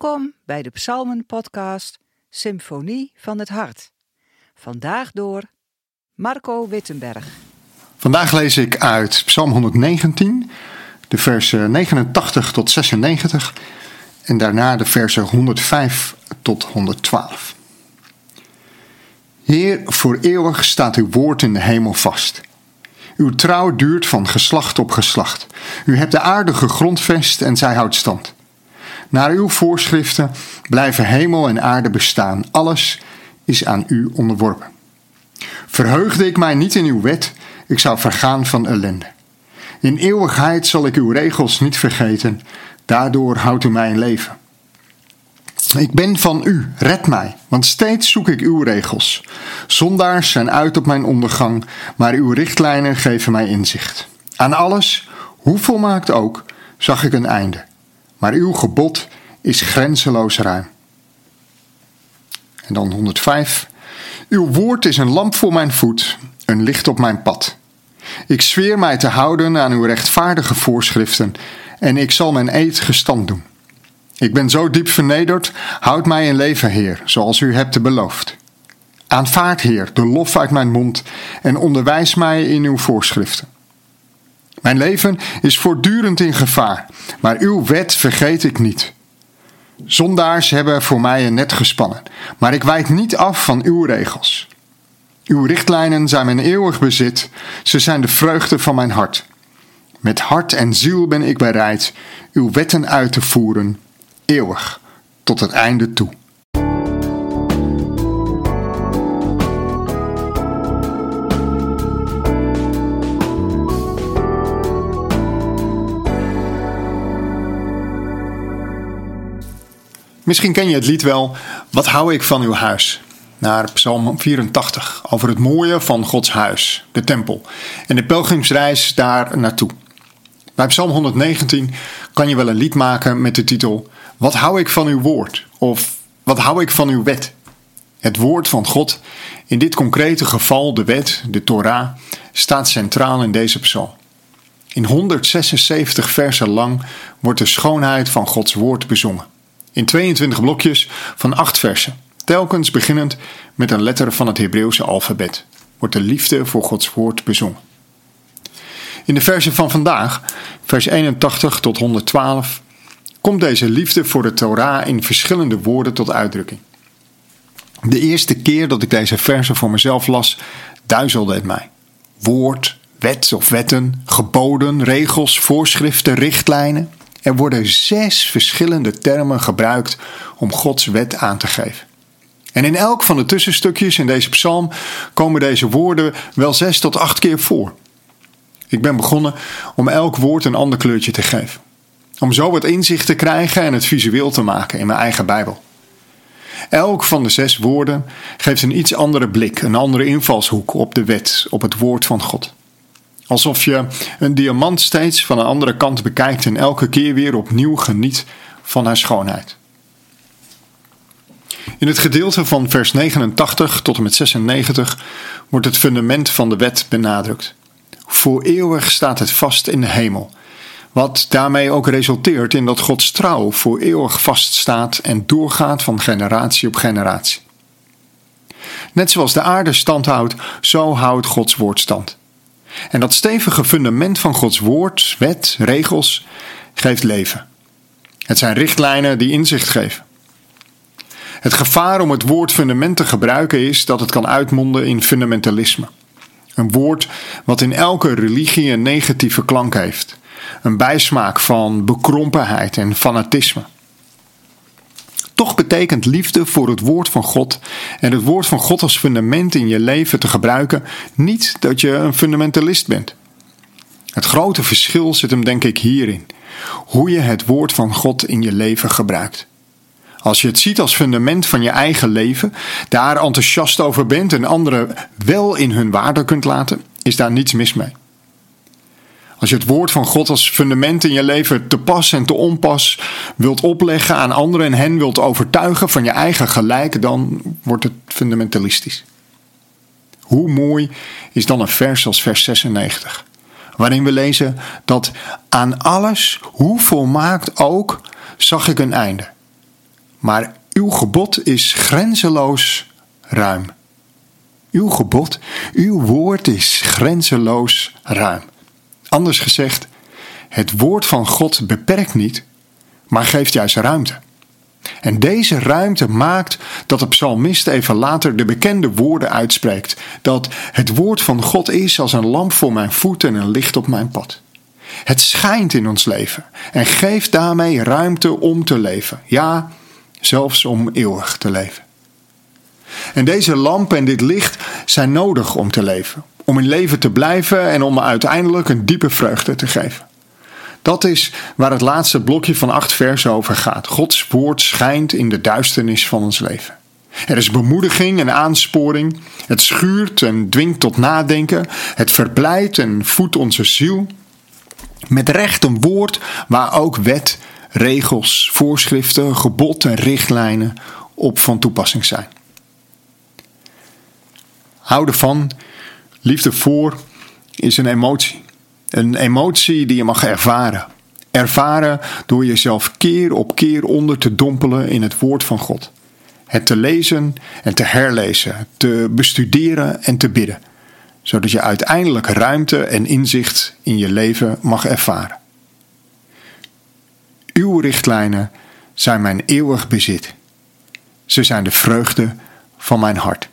Welkom bij de Psalmen-podcast Symfonie van het Hart. Vandaag door Marco Wittenberg. Vandaag lees ik uit Psalm 119, de versen 89 tot 96 en daarna de versen 105 tot 112. Heer, voor eeuwig staat uw woord in de hemel vast. Uw trouw duurt van geslacht op geslacht. U hebt de aarde gegrondvest en zij houdt stand. Naar uw voorschriften blijven hemel en aarde bestaan. Alles is aan u onderworpen. Verheugde ik mij niet in uw wet, ik zou vergaan van ellende. In eeuwigheid zal ik uw regels niet vergeten, daardoor houdt u mij in leven. Ik ben van u, red mij, want steeds zoek ik uw regels. Zondaars zijn uit op mijn ondergang, maar uw richtlijnen geven mij inzicht. Aan alles, hoe volmaakt ook, zag ik een einde maar uw gebod is grenzeloos ruim. En dan 105. Uw woord is een lamp voor mijn voet, een licht op mijn pad. Ik zweer mij te houden aan uw rechtvaardige voorschriften en ik zal mijn eed gestand doen. Ik ben zo diep vernederd, houd mij in leven, Heer, zoals u hebt beloofd. Aanvaard, Heer, de lof uit mijn mond en onderwijs mij in uw voorschriften. Mijn leven is voortdurend in gevaar, maar uw wet vergeet ik niet. Zondaars hebben voor mij een net gespannen, maar ik wijk niet af van uw regels. Uw richtlijnen zijn mijn eeuwig bezit, ze zijn de vreugde van mijn hart. Met hart en ziel ben ik bereid uw wetten uit te voeren, eeuwig, tot het einde toe. Misschien ken je het lied wel, Wat hou ik van uw huis? Naar Psalm 84, over het mooie van Gods huis, de tempel, en de pelgrimsreis daar naartoe. Bij Psalm 119 kan je wel een lied maken met de titel Wat hou ik van uw woord? Of Wat hou ik van uw wet? Het woord van God, in dit concrete geval de wet, de Torah, staat centraal in deze psalm. In 176 versen lang wordt de schoonheid van Gods woord bezongen in 22 blokjes van 8 versen, telkens beginnend met een letter van het Hebreeuwse alfabet, wordt de liefde voor Gods woord bezongen. In de versen van vandaag, vers 81 tot 112, komt deze liefde voor de Torah in verschillende woorden tot uitdrukking. De eerste keer dat ik deze versen voor mezelf las, duizelde het mij. Woord, wet of wetten, geboden, regels, voorschriften, richtlijnen. Er worden zes verschillende termen gebruikt om Gods wet aan te geven. En in elk van de tussenstukjes in deze psalm komen deze woorden wel zes tot acht keer voor. Ik ben begonnen om elk woord een ander kleurtje te geven. Om zo wat inzicht te krijgen en het visueel te maken in mijn eigen Bijbel. Elk van de zes woorden geeft een iets andere blik, een andere invalshoek op de wet, op het woord van God. Alsof je een diamant steeds van een andere kant bekijkt en elke keer weer opnieuw geniet van haar schoonheid. In het gedeelte van vers 89 tot en met 96 wordt het fundament van de wet benadrukt. Voor eeuwig staat het vast in de hemel, wat daarmee ook resulteert in dat Gods trouw voor eeuwig vaststaat en doorgaat van generatie op generatie. Net zoals de aarde stand houdt, zo houdt Gods woord stand. En dat stevige fundament van Gods woord, wet, regels geeft leven. Het zijn richtlijnen die inzicht geven. Het gevaar om het woord fundament te gebruiken is dat het kan uitmonden in fundamentalisme. Een woord wat in elke religie een negatieve klank heeft. Een bijsmaak van bekrompenheid en fanatisme. Toch betekent liefde voor het woord van God en het woord van God als fundament in je leven te gebruiken niet dat je een fundamentalist bent. Het grote verschil zit hem denk ik hierin. Hoe je het woord van God in je leven gebruikt. Als je het ziet als fundament van je eigen leven, daar enthousiast over bent en anderen wel in hun waarde kunt laten, is daar niets mis mee. Als je het woord van God als fundament in je leven te pas en te onpas wilt opleggen aan anderen en hen wilt overtuigen van je eigen gelijk, dan wordt het fundamentalistisch. Hoe mooi is dan een vers als vers 96, waarin we lezen dat aan alles, hoe volmaakt ook, zag ik een einde. maar uw gebod is grenzeloos ruim. Uw gebod, uw woord is grenzeloos ruim. Anders gezegd, het woord van God beperkt niet, maar geeft juist ruimte. En deze ruimte maakt dat de psalmist even later de bekende woorden uitspreekt: dat het woord van God is als een lamp voor mijn voet en een licht op mijn pad. Het schijnt in ons leven en geeft daarmee ruimte om te leven. Ja, zelfs om eeuwig te leven. En deze lamp en dit licht zijn nodig om te leven, om in leven te blijven en om uiteindelijk een diepe vreugde te geven. Dat is waar het laatste blokje van acht versen over gaat. Gods woord schijnt in de duisternis van ons leven. Er is bemoediging en aansporing. Het schuurt en dwingt tot nadenken. Het verblijdt en voedt onze ziel. Met recht een woord waar ook wet, regels, voorschriften, gebod en richtlijnen op van toepassing zijn. Houden van, liefde voor, is een emotie. Een emotie die je mag ervaren. Ervaren door jezelf keer op keer onder te dompelen in het woord van God. Het te lezen en te herlezen, te bestuderen en te bidden, zodat je uiteindelijk ruimte en inzicht in je leven mag ervaren. Uw richtlijnen zijn mijn eeuwig bezit. Ze zijn de vreugde van mijn hart.